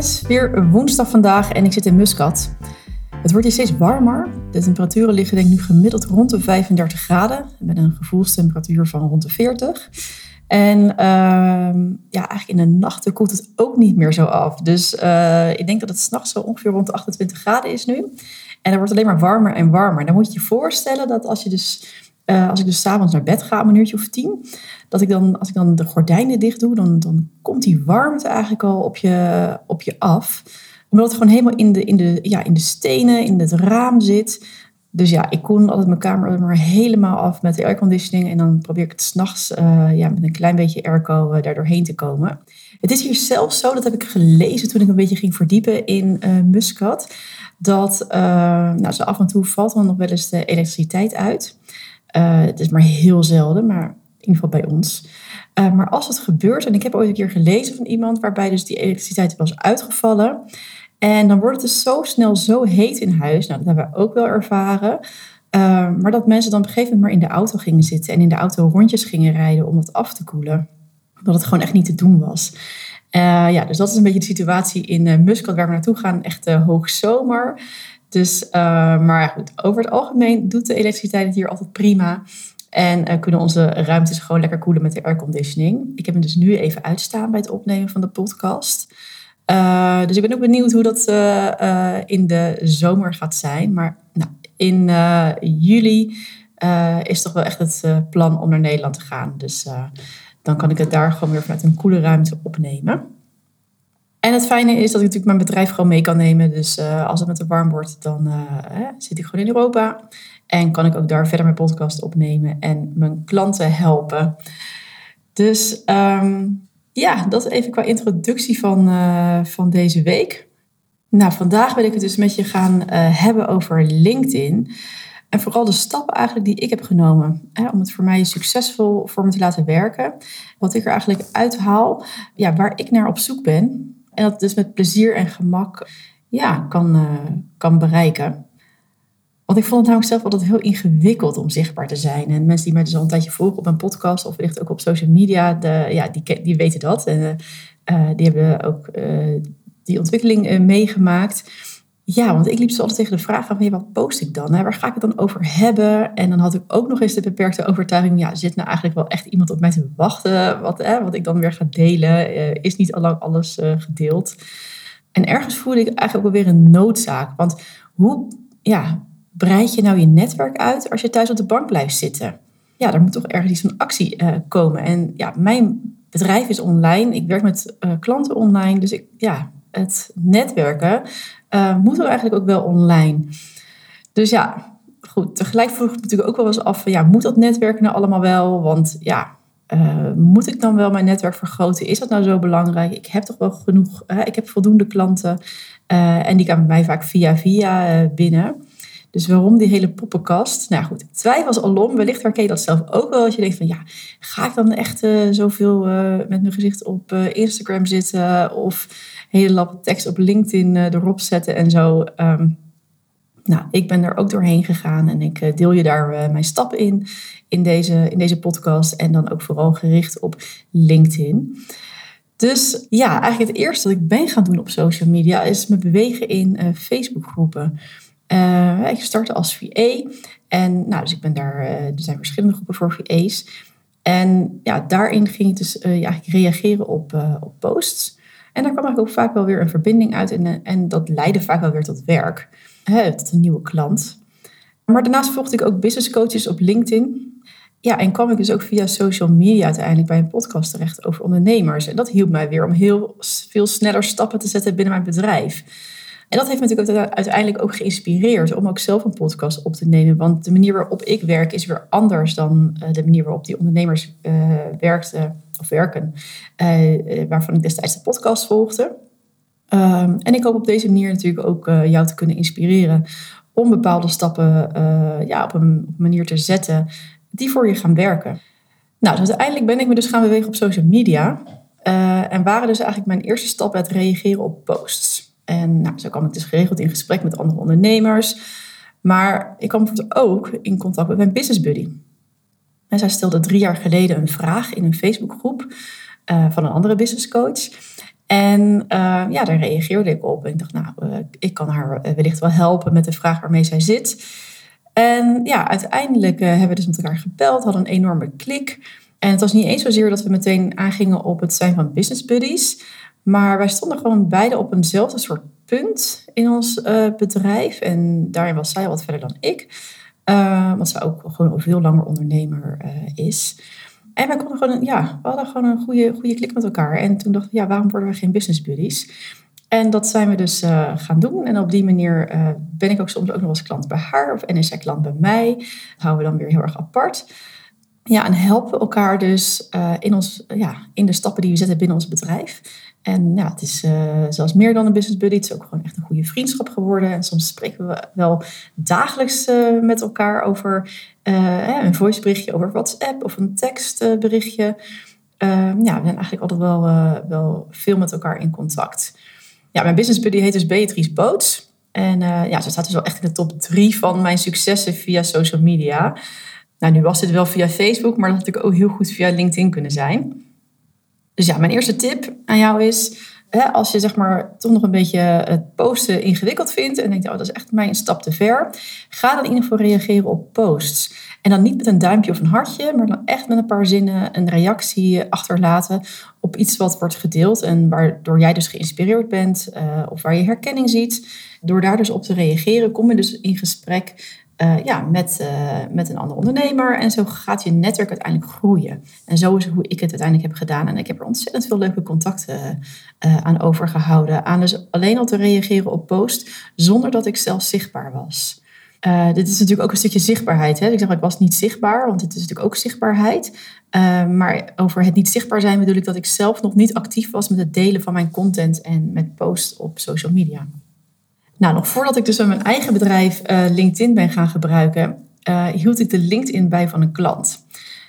Is weer woensdag vandaag en ik zit in Muscat. Het wordt hier steeds warmer. De temperaturen liggen denk ik nu gemiddeld rond de 35 graden. Met een gevoelstemperatuur van rond de 40. En ehm, ja, eigenlijk in de nachten koelt het ook niet meer zo af. Dus uh, ik denk dat het s'nachts zo ongeveer rond de 28 graden is nu. En het wordt alleen maar warmer en warmer. Dan moet je je voorstellen dat als, je dus, uh, als ik dus s'avonds naar bed ga, om een uurtje of tien, dat ik dan, als ik dan de gordijnen dicht doe, dan, dan komt die warmte eigenlijk al op je, op je af. Omdat het gewoon helemaal in de, in, de, ja, in de stenen, in het raam zit. Dus ja, ik koel altijd mijn kamer maar helemaal af met de airconditioning. En dan probeer ik het s'nachts uh, ja, met een klein beetje airco uh, daar doorheen te komen. Het is hier zelfs zo, dat heb ik gelezen toen ik een beetje ging verdiepen in uh, Muscat. Dat nou, zo af en toe valt dan nog wel eens de elektriciteit uit. Het is maar heel zelden, maar in ieder geval bij ons. maar als het gebeurt, en ik heb ooit een keer gelezen van iemand waarbij dus die elektriciteit was uitgevallen. En dan wordt het dus zo snel zo heet in huis. Nou, dat hebben we ook wel ervaren. Uh, maar dat mensen dan op een gegeven moment maar in de auto gingen zitten en in de auto rondjes gingen rijden om het af te koelen. Omdat het gewoon echt niet te doen was. Ja, dus dat is een beetje de situatie in uh, Muscat waar we naartoe gaan. Echt uh, hoogzomer. Dus, maar goed, over het algemeen doet de elektriciteit het hier altijd prima. En kunnen onze ruimtes gewoon lekker koelen met de airconditioning. Ik heb hem dus nu even uitstaan bij het opnemen van de podcast. Uh, dus ik ben ook benieuwd hoe dat in de zomer gaat zijn. Maar nou, in juli is toch wel echt het plan om naar Nederland te gaan. Dus dan kan ik het daar gewoon weer vanuit een koele ruimte opnemen. En het fijne is dat ik natuurlijk mijn bedrijf gewoon mee kan nemen. Dus als het met te warm wordt, dan zit ik gewoon in Europa. En kan ik ook daar verder mijn podcast opnemen en mijn klanten helpen. Dus um, ja, dat even qua introductie van, uh, van deze week. Nou, vandaag wil ik het dus met je gaan hebben over LinkedIn. En vooral de stappen eigenlijk die ik heb genomen hè, om het voor mij succesvol voor me te laten werken. Wat ik er eigenlijk uithaal, ja, waar ik naar op zoek ben. En dat dus met plezier en gemak ja, kan, uh, kan bereiken. Want ik vond het namelijk zelf altijd heel ingewikkeld om zichtbaar te zijn. En mensen die mij dus al een tijdje volgen op een podcast of wellicht ook op social media, de, ja, die, die weten dat. En uh, die hebben ook die ontwikkeling meegemaakt. Ja, want ik liep ze altijd tegen de vraag van, wat post ik dan? Waar ga ik het dan over hebben? En dan had ik ook nog eens de beperkte overtuiging, ja, zit nou eigenlijk wel echt iemand op mij te wachten? Wat, hè, wat ik dan weer ga delen, is niet al lang alles gedeeld. En ergens voelde ik eigenlijk ook weer een noodzaak. Want hoe, ja, breid je nou je netwerk uit als je thuis op de bank blijft zitten? Ja, er moet toch ergens iets van actie uh, komen. En ja, mijn bedrijf is online. Ik werk met klanten online. Dus ik, ja, het netwerken uh, moet er eigenlijk ook wel online. Dus ja, goed. Tegelijk vroeg ik natuurlijk ook wel eens af van ja, moet dat netwerken nou allemaal wel? Want ja, moet ik dan wel mijn netwerk vergroten? Is dat nou zo belangrijk? Ik heb toch wel genoeg, ik heb voldoende klanten en die komen bij mij vaak via via binnen. Dus waarom die hele poppenkast? Nou goed, twijfels alom. Wellicht herken je dat zelf ook wel. Als je denkt van ja, ga ik dan echt uh, zoveel met mijn gezicht op Instagram zitten? Of hele lap tekst op LinkedIn erop zetten en zo. Um, nou, ik ben er ook doorheen gegaan en ik deel je daar mijn stappen in, in deze, in deze podcast. En dan ook vooral gericht op LinkedIn. Dus ja, eigenlijk het eerste dat ik ben gaan doen op social media is me bewegen in Facebookgroepen. Uh, ik startte als VA. En nou, dus ik ben daar, er zijn verschillende groepen voor VA's. En ja, daarin ging ik dus ja, reageren op, op posts. En daar kwam eigenlijk ook vaak wel weer een verbinding uit. En, en dat leidde vaak wel weer tot werk. Tot een nieuwe klant. Maar daarnaast volgde ik ook business coaches op LinkedIn. Ja, en kwam ik dus ook via social media uiteindelijk bij een podcast terecht over ondernemers. En dat hielp mij weer om heel veel sneller stappen te zetten binnen mijn bedrijf. En dat heeft me natuurlijk uiteindelijk ook geïnspireerd om ook zelf een podcast op te nemen. Want de manier waarop ik werk is weer anders dan eh, de manier waarop die ondernemers uh, werkten of werken. Uh, waarvan ik destijds de podcast volgde. Um, en ik hoop op deze manier natuurlijk ook jou te kunnen inspireren om bepaalde stappen ja, op, een, op een manier te zetten die voor je gaan werken. Nou, dus uiteindelijk ben ik me dus gaan bewegen op social media. en waren dus eigenlijk mijn eerste stap het reageren op posts. En nou, zo kwam ik dus geregeld in gesprek met andere ondernemers. Maar ik kwam bijvoorbeeld ook in contact met mijn business buddy. En zij stelde drie jaar geleden een vraag in een Facebookgroep uh, van een andere business coach. En uh, ja, daar reageerde ik op. En ik dacht, nou, uh, ik kan haar wellicht wel helpen met de vraag waarmee zij zit. En ja, uiteindelijk hebben we dus met elkaar gebeld, hadden een enorme klik. En het was niet eens zozeer dat we meteen aangingen op het zijn van business buddies. Maar wij stonden gewoon beide op eenzelfde soort punt in ons uh, bedrijf. En daarin was zij wat verder dan ik. Uh, want zij ook gewoon al veel langer ondernemer uh, is. En wij konden gewoon, ja, we hadden gewoon een goede, goede klik met elkaar. En toen dachten we, ja, waarom worden we geen business buddies? En dat zijn we dus gaan doen. En op die manier ben ik ook soms ook nog als klant bij haar. Of en is zij klant bij mij. Houden we dan weer heel erg apart. Ja, en helpen elkaar dus in, ons, ja, in de stappen die we zetten binnen ons bedrijf. En ja, het is uh, zelfs meer dan een business buddy. Het is ook gewoon echt een goede vriendschap geworden. En soms spreken we wel dagelijks uh, met elkaar over een voiceberichtje over WhatsApp of een tekstberichtje. Ehm, ja, we zijn eigenlijk altijd wel, wel veel met elkaar in contact. Ja, mijn business buddy heet dus Beatrice Boots. En ja, ze staat dus wel echt in de top drie van mijn successen via social media. Nou, nu was dit wel via Facebook, maar dat had natuurlijk ook heel goed via LinkedIn kunnen zijn. Dus ja, mijn eerste tip aan jou is, hè, als je zeg maar toch nog een beetje het posten ingewikkeld vindt en denkt, oh, dat is echt mij een stap te ver, ga dan in ieder geval reageren op posts. En dan niet met een duimpje of een hartje, maar dan echt met een paar zinnen een reactie achterlaten op iets wat wordt gedeeld en waardoor jij dus geïnspireerd bent uh, of waar je herkenning ziet. Door daar dus op te reageren, kom je dus in gesprek uh, ja, met, uh, met een andere ondernemer. En zo gaat je netwerk uiteindelijk groeien. En zo is hoe ik het uiteindelijk heb gedaan. En ik heb er ontzettend veel leuke contacten uh, aan overgehouden. Aan dus alleen al te reageren op post, zonder dat ik zelf zichtbaar was. dit is natuurlijk ook een stukje zichtbaarheid. Hè? Ik zeg, ik was niet zichtbaar, want het is natuurlijk ook zichtbaarheid. maar over het niet zichtbaar zijn bedoel ik dat ik zelf nog niet actief was met het delen van mijn content en met posts op social media. Nou, nog voordat ik dus met mijn eigen bedrijf uh, LinkedIn ben gaan gebruiken, uh, hield ik de LinkedIn bij van een klant.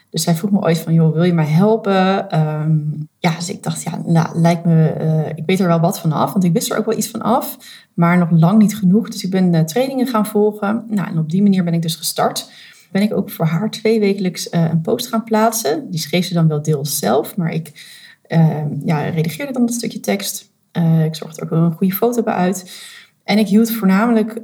Dus zij vroeg me ooit van, joh, wil je mij helpen? Um, ja, dus ik dacht, ja, nou, lijkt me, uh, ik weet er wel wat van af, want ik wist er ook wel iets van af, maar nog lang niet genoeg. Dus ik ben trainingen gaan volgen. Nou, en op die manier ben ik dus gestart. Ben ik ook voor haar twee wekelijks een post gaan plaatsen. Die schreef ze dan wel deels zelf, maar ik ehm, ja, redigeerde dan dat stukje tekst. ik zorgde er ook wel een goede foto bij uit. En ik hield voornamelijk.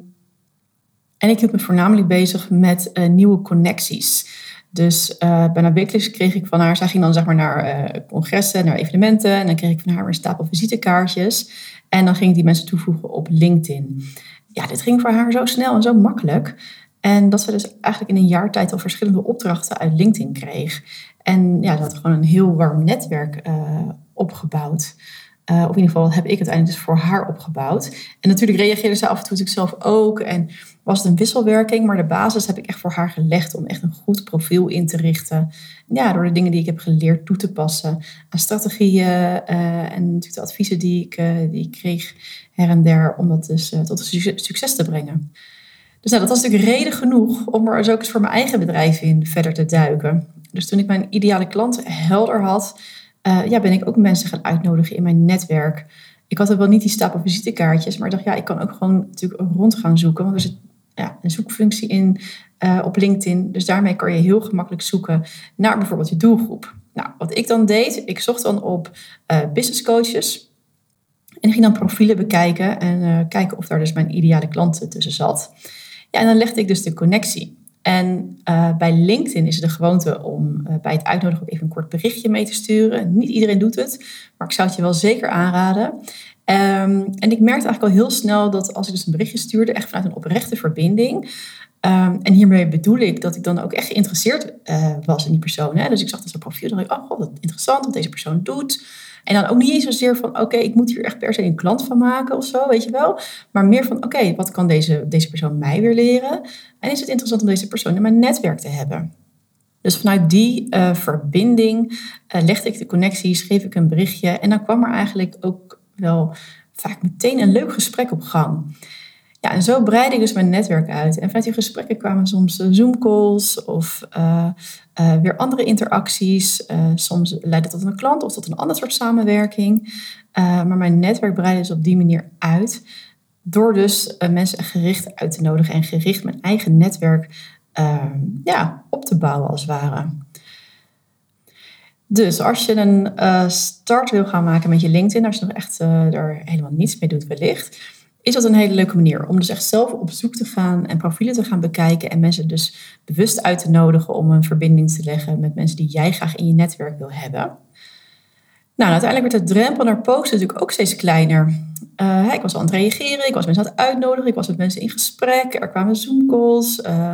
En ik me voornamelijk bezig met uh, nieuwe connecties. Dus uh, bijna wekelijks kreeg ik van haar, zij ging dan zeg maar naar uh, congressen, naar evenementen. En dan kreeg ik van haar een stapel visitekaartjes. En dan ging ik die mensen toevoegen op LinkedIn. Ja, dit ging voor haar zo snel en zo makkelijk. En dat ze dus eigenlijk in een jaar tijd al verschillende opdrachten uit LinkedIn kreeg. En ja, dat had gewoon een heel warm netwerk opgebouwd. Uh, of in ieder geval heb ik het uiteindelijk dus voor haar opgebouwd. En natuurlijk reageerde ze af en toe zelf ook. En was het een wisselwerking. Maar de basis heb ik echt voor haar gelegd om echt een goed profiel in te richten. Ja, door de dingen die ik heb geleerd toe te passen aan strategieën. Uh, en natuurlijk de adviezen die ik, uh, die kreeg her en der. Om dat dus tot succes te brengen. Dus nou, dat was natuurlijk reden genoeg om er dus ook eens voor mijn eigen bedrijf in verder te duiken. Dus toen ik mijn ideale klant helder had uh, ja, ben ik ook mensen gaan uitnodigen in mijn netwerk. Ik had er wel niet die stapel visitekaartjes, maar ik dacht, ja, ik kan ook gewoon natuurlijk rond gaan zoeken. Want er zit ja, een zoekfunctie in uh, op LinkedIn. Dus daarmee kan je heel gemakkelijk zoeken naar bijvoorbeeld je doelgroep. Nou, wat ik dan deed, ik zocht dan op uh, business coaches. En ging dan profielen bekijken en kijken of daar dus mijn ideale klant tussen zat. Ja, en dan legde ik dus de connectie. En uh, bij LinkedIn is het de gewoonte om uh, bij het uitnodigen ook even een kort berichtje mee te sturen. Niet iedereen doet het, maar ik zou het je wel zeker aanraden. Um, en ik merkte eigenlijk al heel snel dat als ik dus een berichtje stuurde, echt vanuit een oprechte verbinding. Um, en hiermee bedoel ik dat ik dan ook echt geïnteresseerd uh, was in die persoon. Hè? Dus ik zag dat zijn profiel en dacht ik, oh wat interessant wat deze persoon doet. En dan ook niet eens zozeer van, oké, ik moet hier echt per se een klant van maken of zo, weet je wel. Maar meer van, oké, wat kan deze, deze persoon mij weer leren? En is het interessant om deze persoon in mijn netwerk te hebben? Dus vanuit die uh, verbinding uh, legde ik de connectie, schreef ik een berichtje en dan kwam er eigenlijk ook wel vaak meteen een leuk gesprek op gang. En zo breidde ik dus mijn netwerk uit. En vanuit die gesprekken kwamen soms eh, Zoom-calls of uh, uh, weer andere interacties. soms leidde tot een klant of tot een ander soort samenwerking. maar mijn netwerk breidde dus op die manier uit. Door dus mensen gericht uit te nodigen en gericht mijn eigen netwerk ja, op te bouwen als het ware. Dus als je een start wil gaan maken met je LinkedIn, als je nog echt er helemaal niets mee doet wellicht is dat een hele leuke manier om dus echt zelf op zoek te gaan en profielen te gaan bekijken en mensen dus bewust uit te nodigen om een verbinding te leggen met mensen die jij graag in je netwerk wil hebben. Nou, uiteindelijk werd de drempel naar posten natuurlijk ook steeds kleiner. Uh, ik was aan het reageren, ik was mensen aan het uitnodigen, ik was met mensen in gesprek, er kwamen Zoom-calls. Uh,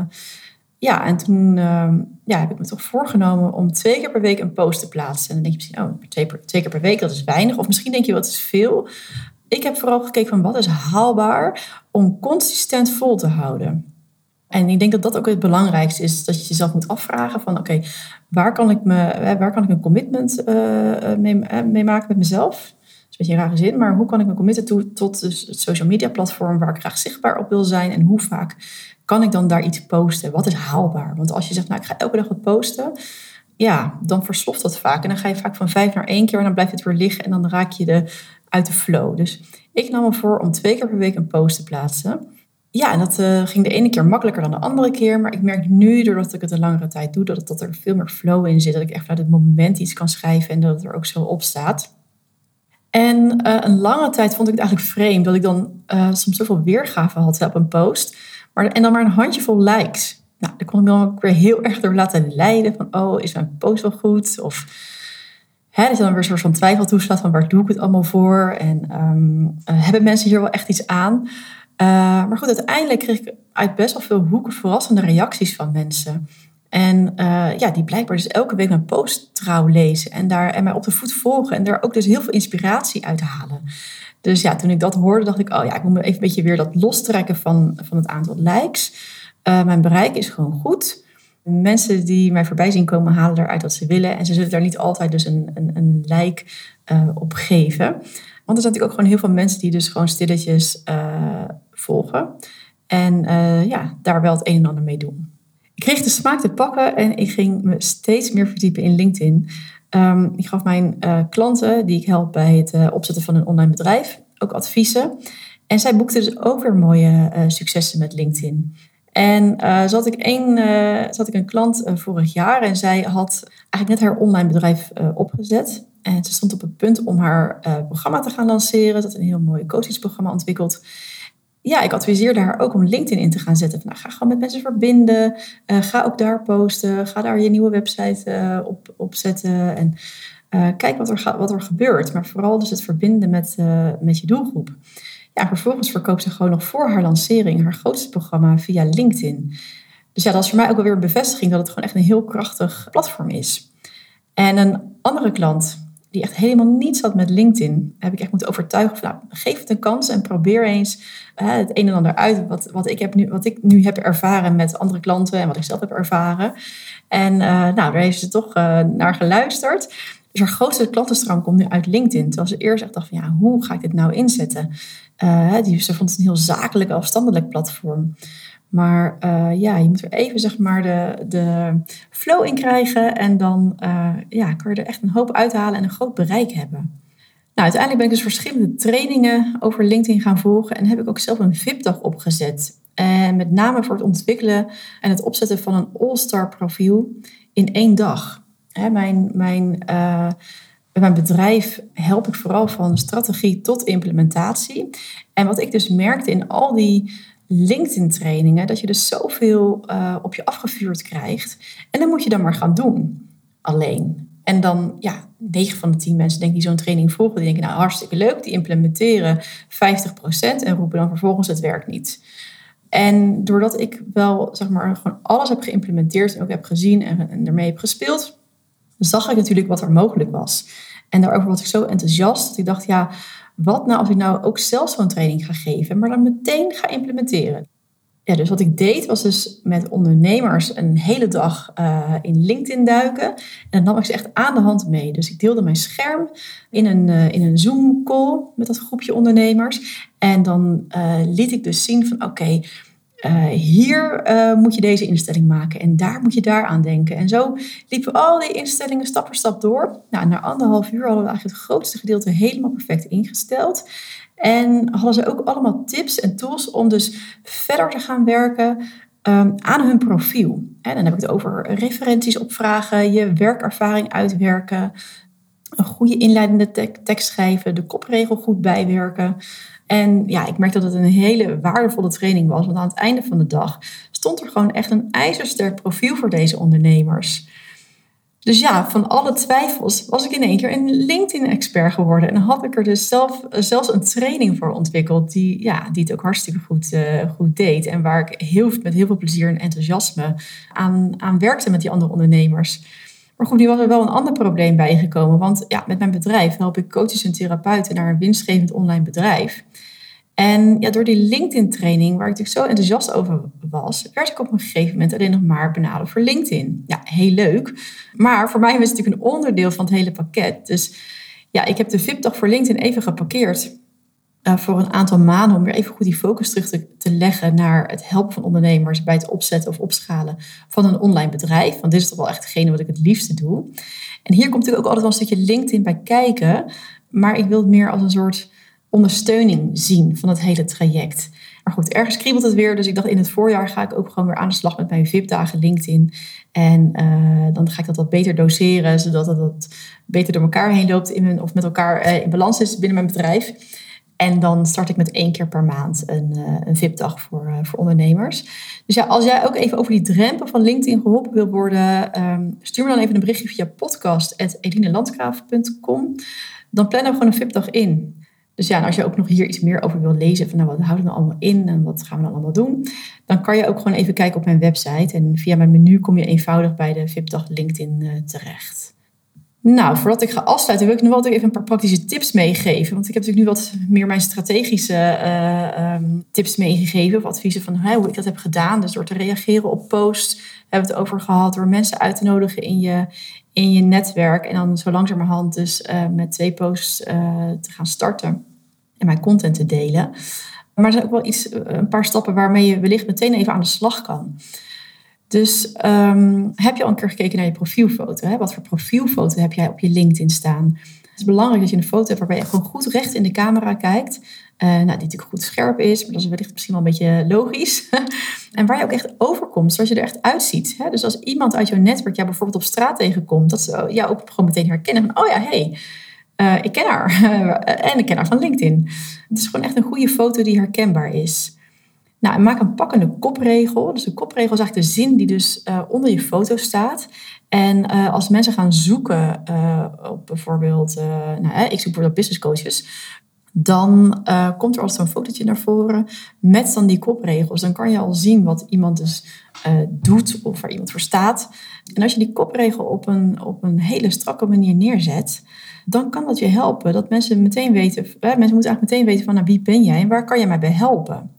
ja, en toen uh, ja, heb ik me toch voorgenomen om twee keer per week een post te plaatsen. En dan denk je misschien, oh, twee, twee keer per week, dat is weinig. Of misschien denk je, wat is veel ik heb vooral gekeken van wat is haalbaar om consistent vol te houden. En ik denk dat dat ook het belangrijkste is, dat je jezelf moet afvragen van oké, waar kan ik me, waar kan ik een commitment uh, mee, mee, maken met mezelf? Dat is een beetje een rare zin, maar hoe kan ik me committen tot dus het social media platform waar ik graag zichtbaar op wil zijn en hoe vaak kan ik dan daar iets posten? Wat is haalbaar? Want als je zegt, nou ik ga elke dag wat posten, ja, dan versloft dat vaak. En dan ga je vaak van vijf naar één keer en dan blijft het weer liggen en dan raak je de uit de flow. Dus ik nam me voor om twee keer per week een post te plaatsen. Ja, en dat uh, ging de ene keer makkelijker dan de andere keer. Maar ik merk nu, doordat ik het een langere tijd doe, dat, het, dat er veel meer flow in zit. Dat ik echt vanuit het moment iets kan schrijven en dat het er ook zo op staat. En uh, een lange tijd vond ik het eigenlijk vreemd dat ik dan uh, soms zoveel weergave had op een post. Maar, en dan maar een handjevol likes. Nou, daar kon ik me dan ook weer heel erg door laten leiden. Van, oh, is mijn post wel goed? Of Hè, dat je dan weer een soort van twijfel toeslaat van waar doe ik het allemaal voor? En um, hebben mensen hier wel echt iets aan? Uh, maar goed, uiteindelijk kreeg ik uit best wel veel hoeken verrassende reacties van mensen. En uh, ja, die blijkbaar dus elke week mijn post trouw lezen en, daar, en mij op de voet volgen. En daar ook dus heel veel inspiratie uit halen. Dus ja, toen ik dat hoorde, dacht ik, oh ja, ik moet me even een beetje weer dat lostrekken van, van het aantal likes. Mijn bereik is gewoon goed. Mensen die mij voorbij zien komen, halen eruit wat ze willen. En ze zullen daar niet altijd dus een, een, een like uh, op geven. Want er zijn natuurlijk ook gewoon heel veel mensen die dus gewoon stilletjes uh, volgen. En uh, ja, daar wel het een en ander mee doen. Ik kreeg de smaak te pakken en ik ging me steeds meer verdiepen in LinkedIn. Um, ik gaf mijn klanten die ik help bij het opzetten van een online bedrijf ook adviezen. En zij boekten dus ook weer mooie successen met LinkedIn. En uh, zat, ik een, uh, zat ik een klant uh, vorig jaar en zij had eigenlijk net haar online bedrijf opgezet. En ze stond op het punt om haar programma te gaan lanceren. Ze had een heel mooi coachingsprogramma ontwikkeld. Ja, ik adviseerde haar ook om LinkedIn in te gaan zetten. Nou, ga gewoon met mensen verbinden. ga ook daar posten. Ga daar je nieuwe website op, op zetten. En kijk wat er, wat er gebeurt. Maar vooral dus het verbinden met, met je doelgroep. Ja, vervolgens verkoopt ze gewoon nog voor haar lancering haar grootste programma via LinkedIn. Dus ja, dat is voor mij ook alweer een bevestiging dat het gewoon echt een heel krachtig platform is. En een andere klant die echt helemaal niets had met LinkedIn, heb ik echt moeten overtuigen van, nou, geef het een kans en probeer eens het een en ander uit wat, wat, ik heb nu, wat ik nu heb ervaren met andere klanten en wat ik zelf heb ervaren. En uh, nou, daar heeft ze toch uh, naar geluisterd. Dus haar grootste klantenstroom komt nu uit LinkedIn. Terwijl ze eerst echt dacht van, ja, hoe ga ik dit nou inzetten? Uh, die, ze vond het een heel zakelijk, afstandelijk platform. Maar uh, ja, je moet er even zeg maar de, de flow in krijgen. En dan uh, ja, kan je er echt een hoop uithalen en een groot bereik hebben. Nou, uiteindelijk ben ik dus verschillende trainingen over LinkedIn gaan volgen. En heb ik ook zelf een VIP-dag opgezet. En met name voor het ontwikkelen en het opzetten van een all-star profiel in één dag. Hè, mijn mijn bij mijn bedrijf help ik vooral van strategie tot implementatie. En wat ik dus merkte in al die LinkedIn-trainingen, dat je dus zoveel uh, op je afgevuurd krijgt. En dan moet je dan maar gaan doen, alleen. En dan, ja, 9 van de 10 mensen denken die zo'n training volgen, die denken, nou hartstikke leuk, die implementeren 50% en roepen dan vervolgens het werkt niet. En doordat ik wel, zeg maar, gewoon alles heb geïmplementeerd en ook heb gezien en, en ermee heb gespeeld, zag ik natuurlijk wat er mogelijk was. En daarover was ik zo enthousiast dat ik dacht, ja, wat nou als ik nou ook zelf zo'n training ga geven, maar dan meteen ga implementeren? Ja, dus wat ik deed was dus met ondernemers een hele dag uh, in LinkedIn duiken. En dan nam ik ze echt aan de hand mee. Dus ik deelde mijn scherm in een, uh, in een Zoom-call met dat groepje ondernemers. En dan uh, liet ik dus zien van oké, hier moet je deze instelling maken. En daar moet je daar aan denken. En zo liepen al die instellingen stap voor stap door. Nou, na anderhalf uur hadden we eigenlijk het grootste gedeelte helemaal perfect ingesteld. En hadden ze ook allemaal tips en tools om dus verder te gaan werken um, aan hun profiel. En dan heb ik het over referenties opvragen, je werkervaring uitwerken, een goede inleidende tekst schrijven, de kopregel goed bijwerken. En ja, ik merkte dat het een hele waardevolle training was, want aan het einde van de dag stond er gewoon echt een ijzersterk profiel voor deze ondernemers. Dus ja, van alle twijfels was ik in één keer een LinkedIn-expert geworden. En had ik er dus zelf, zelfs een training voor ontwikkeld die, ja, die het ook hartstikke goed, uh, goed deed. En waar ik heel, met heel veel plezier en enthousiasme aan, aan werkte met die andere ondernemers. Maar goed, nu was er wel een ander probleem bijgekomen. Want ja, met mijn bedrijf help ik coaches en therapeuten naar een winstgevend online bedrijf. En ja, door die LinkedIn-training, waar ik natuurlijk zo enthousiast over was, werd ik op een gegeven moment alleen nog maar benaderd voor LinkedIn. Ja, heel leuk. Maar voor mij was het natuurlijk een onderdeel van het hele pakket. Dus ja, ik heb de VIP-dag voor LinkedIn even geparkeerd. Uh, voor een aantal maanden om weer even goed die focus terug te, leggen naar het helpen van ondernemers bij het opzetten of opschalen van een online bedrijf. Want dit is toch wel echt hetgene wat ik het liefste doe. En hier komt natuurlijk ook altijd wel een stukje LinkedIn bij kijken. Maar ik wil het meer als een soort ondersteuning zien van het hele traject. Maar goed, ergens kriebelt het weer. Dus ik dacht in het voorjaar ga ik ook gewoon weer aan de slag met mijn VIP-dagen LinkedIn. En uh, dan ga ik dat wat beter doseren, zodat het wat beter door elkaar heen loopt in mijn, of met elkaar uh, in balans is binnen mijn bedrijf. En dan start ik met één keer per maand een, uh, een VIP-dag voor, voor ondernemers. Dus ja, als jij ook even over die drempel van LinkedIn geholpen wil worden, um, stuur me dan even een berichtje via podcast.elinelandgraaf.com. Dan plannen we gewoon een VIP-dag in. Dus ja, en als je ook nog hier iets meer over wil lezen, van nou, wat houdt het nou allemaal in en wat gaan we dan allemaal doen, dan kan je ook gewoon even kijken op mijn website. En via mijn menu kom je eenvoudig bij de VIP-dag LinkedIn uh, terecht. Nou, voordat ik ga afsluiten, wil ik nog wel even een paar praktische tips meegeven. Want ik heb natuurlijk nu wat meer mijn strategische uh, um, tips meegegeven. Of adviezen van hoe ik dat heb gedaan. Dus door te reageren op posts, hebben we het over gehad. Door mensen uit te nodigen in je, in je netwerk. En dan zo langzamerhand dus uh, met twee posts uh, te gaan starten. En mijn content te delen. Maar er zijn ook wel iets, een paar stappen waarmee je wellicht meteen even aan de slag kan. Dus um, heb je al een keer gekeken naar je profielfoto? Hè? Wat voor profielfoto heb jij op je LinkedIn staan? Het is belangrijk dat je een foto hebt waarbij je gewoon goed recht in de camera kijkt. Uh, nou, die natuurlijk goed scherp is, maar dat is wellicht misschien wel een beetje logisch. en waar je ook echt overkomt, zoals je er echt uitziet. Hè? Dus als iemand uit jouw netwerk jou bijvoorbeeld op straat tegenkomt, dat ze jou ook gewoon meteen herkennen oh ja, hey, uh, ik ken haar. en ik ken haar van LinkedIn. Het is gewoon echt een goede foto die herkenbaar is. Nou, maak een pakkende kopregel. Dus de kopregel is eigenlijk de zin die dus uh, onder je foto staat. En uh, als mensen gaan zoeken uh, op bijvoorbeeld, nou, ik zoek bijvoorbeeld business coaches, dan komt er altijd zo'n fotootje naar voren met dan die kopregels. Dan kan je al zien wat iemand dus doet of waar iemand voor staat. En als je die kopregel op een, op een hele strakke manier neerzet, dan kan dat je helpen dat mensen meteen weten, mensen moeten eigenlijk meteen weten van nou, wie ben jij en waar kan je mij bij helpen.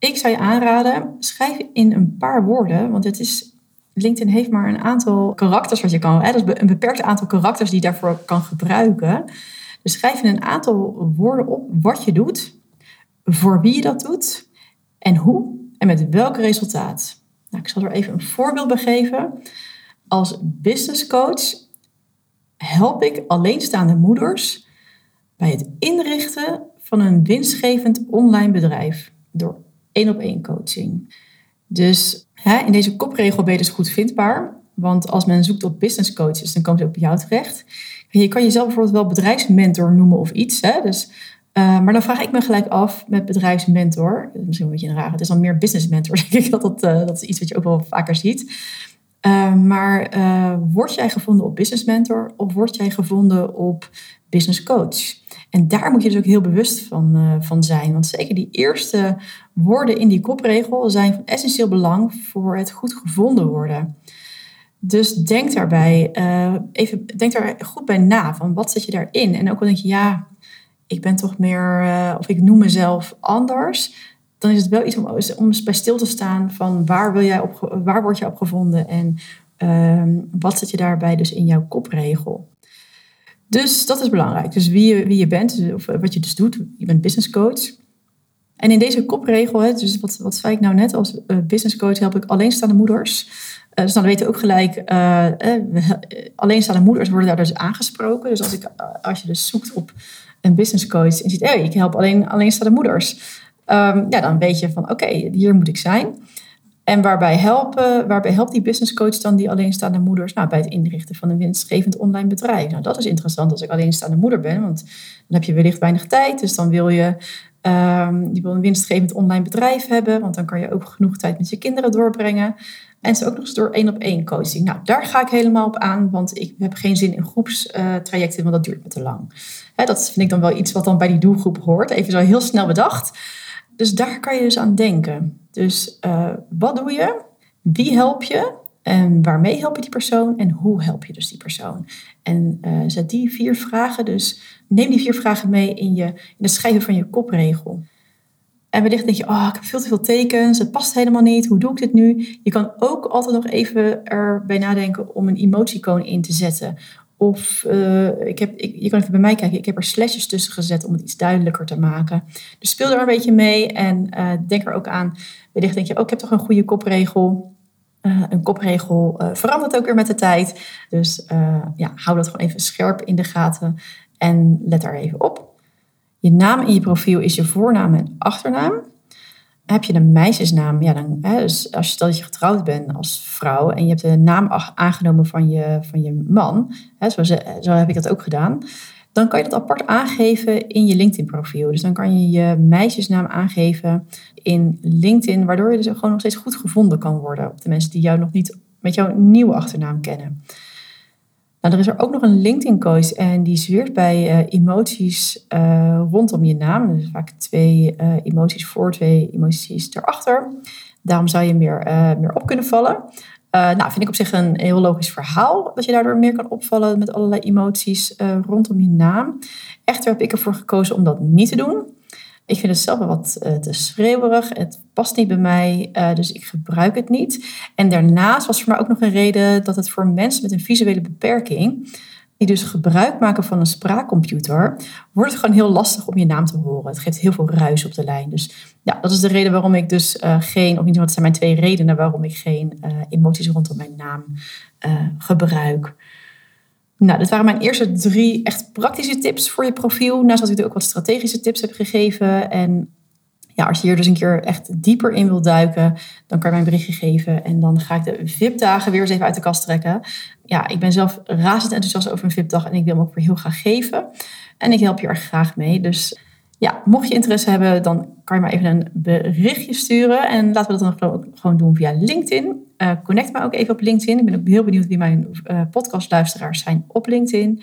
Ik zou je aanraden, schrijf in een paar woorden, want het is, LinkedIn heeft maar een aantal karakters wat je kan, hè, dat is een beperkt aantal karakters die je daarvoor kan gebruiken. Dus schrijf in een aantal woorden op wat je doet, voor wie je dat doet en hoe en met welk resultaat. Nou, ik zal er even een voorbeeld bij geven. Als business coach help ik alleenstaande moeders bij het inrichten van een winstgevend online bedrijf door één op één coaching. Dus hè, in deze kopregel ben je dus goed vindbaar. Want als men zoekt op business coaches, dan komen ze bij jou terecht. je kan jezelf bijvoorbeeld wel bedrijfsmentor noemen of iets. Hè? Dus, uh, maar dan vraag ik me gelijk af met bedrijfsmentor. Misschien een beetje een raar. Het is dan meer business mentor, denk ik. Dat, dat, uh, dat is iets wat je ook wel vaker ziet. Uh, maar word jij gevonden op business mentor of word jij gevonden op business coach? En daar moet je dus ook heel bewust van, uh, van zijn. Want zeker die eerste woorden in die kopregel zijn van essentieel belang voor het goed gevonden worden. Dus denk daarbij, uh, even, denk daar goed bij na. Van wat zet je daarin? En ook al denk je, ja, ik ben toch meer, uh, of ik noem mezelf anders. Dan is het wel iets om, om eens bij stil te staan van waar, wil jij op, waar word je op gevonden en uh, wat zet je daarbij dus in jouw kopregel. Dus dat is belangrijk. Dus wie je, wie je bent, of wat je dus doet. Je bent business coach. En in deze kopregel, dus wat, wat zei ik nou net, als uh, business coach help ik alleenstaande moeders. Uh, dus dan weten we ook gelijk, alleenstaande moeders worden daar dus aangesproken. Dus als, ik, als je dus zoekt op een business coach en ziet, hey, ik help alleen alleenstaande moeders. Um, ja, dan weet je van, oké, hier moet ik zijn. En waarbij, helpen, waarbij helpt die business coach dan die alleenstaande moeders? Nou, bij het inrichten van een winstgevend online bedrijf. Nou, dat is interessant als ik alleenstaande moeder ben, want dan heb je wellicht weinig tijd. Dus dan wil je, um, wil een winstgevend online bedrijf hebben, want dan kan je ook genoeg tijd met je kinderen doorbrengen. En ze ook nog eens door één op één coaching. Nou, daar ga ik helemaal op aan, want ik heb geen zin in groepstrajecten, want dat duurt me te lang. Dat vind ik dan wel iets wat dan bij die doelgroep hoort. Even zo heel snel bedacht. Dus daar kan je dus aan denken. Dus uh, wat doe je? Wie help je? En waarmee help je die persoon? En hoe help je dus die persoon? En uh, zet die vier vragen dus, neem die vier vragen mee in, je, in het schrijven van je kopregel. En wellicht denk je, oh, ik heb veel te veel tekens, het past helemaal niet, hoe doe ik dit nu? Je kan ook altijd nog even erbij nadenken om een emoticoon in te zetten. Of uh, ik heb, ik, je kan even bij mij kijken, ik heb er slashes tussen gezet om het iets duidelijker te maken. Dus speel er een beetje mee en uh, denk er ook aan. Wellicht denk je, oh, ik heb toch een goede kopregel. Uh, een kopregel verandert ook weer met de tijd. Dus ja, hou dat gewoon even scherp in de gaten en let daar even op. Je naam in je profiel is je voornaam en achternaam. Heb je een meisjesnaam, ja, dan, hè, dus als je, stel dat je getrouwd bent als vrouw en je hebt de naam aangenomen van je, van je man, hè, zo, zo heb ik dat ook gedaan, dan kan je dat apart aangeven in je LinkedIn-profiel. Dus dan kan je je meisjesnaam aangeven in LinkedIn, waardoor je dus gewoon nog steeds goed gevonden kan worden op de mensen die jou nog niet met jouw nieuwe achternaam kennen. Nou, er is er ook nog een LinkedIn-coach en die zweert bij uh, emoties uh, rondom je naam. Dus vaak twee uh, emoties voor, twee emoties erachter. Daarom zou je meer, meer op kunnen vallen. nou, vind ik op zich een heel logisch verhaal dat je daardoor meer kan opvallen met allerlei emoties rondom je naam. Echter heb ik ervoor gekozen om dat niet te doen. Ik vind het zelf wat uh, te schreeuwerig. Het past niet bij mij, uh, dus ik gebruik het niet. En daarnaast was voor mij ook nog een reden dat het voor mensen met een visuele beperking, die dus gebruik maken van een spraakcomputer, wordt het gewoon heel lastig om je naam te horen. Het geeft heel veel ruis op de lijn. Dus ja, dat is de reden waarom ik dus uh, geen, of niet, wat zijn mijn twee redenen waarom ik geen emoties rondom mijn naam gebruik. Nou, dit waren mijn eerste drie echt praktische tips voor je profiel. Naast dat ik ook wat strategische tips heb gegeven. En ja, als je hier dus een keer echt dieper in wil duiken, dan kan je mij een berichtje geven. En dan ga ik de VIP-dagen weer eens even uit de kast trekken. Ja, ik ben zelf razend enthousiast over een VIP-dag en ik wil hem ook weer heel graag geven. En ik help je er graag mee. Dus ja, mocht je interesse hebben, dan kan je maar even een berichtje sturen. En laten we dat dan gewoon doen via LinkedIn. Uh, connect me ook even op LinkedIn. Ik ben ook heel benieuwd wie mijn uh, podcastluisteraars zijn op LinkedIn.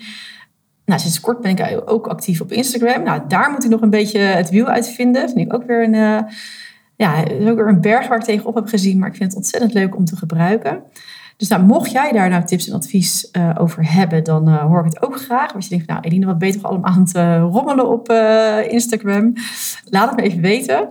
Nou, sinds kort ben ik ook actief op Instagram. Nou, daar moet ik nog een beetje het wiel uitvinden. Vind ik ook weer een, uh, ja, ook weer een berg waar ik tegenop heb gezien. Maar ik vind het ontzettend leuk om te gebruiken. Dus nou, mocht jij daar nou tips en advies uh, over hebben, dan uh, hoor ik het ook graag. Als je denkt, nou Eline, wat beter allemaal aan te rommelen op uh, Instagram. Laat het me even weten.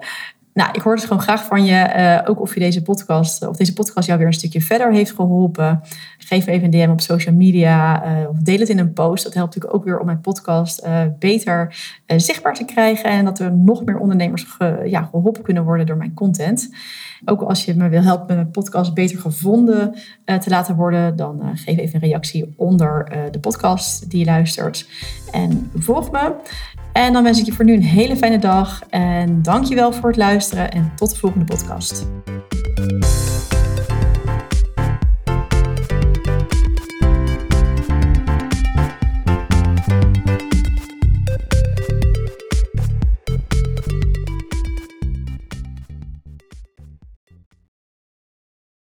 Nou, ik hoor dus gewoon graag van je, uh, ook of je deze podcast, of deze podcast jou weer een stukje verder heeft geholpen. Geef even een DM op social media uh, of deel het in een post. Dat helpt natuurlijk ook weer om mijn podcast beter zichtbaar te krijgen en dat er nog meer ondernemers ja, geholpen kunnen worden door mijn content. Ook als je me wil helpen met mijn podcast beter gevonden te laten worden, dan geef even een reactie onder de podcast die je luistert. En volg me. En dan wens ik je voor nu een hele fijne dag. En dankjewel voor het luisteren en tot de volgende podcast.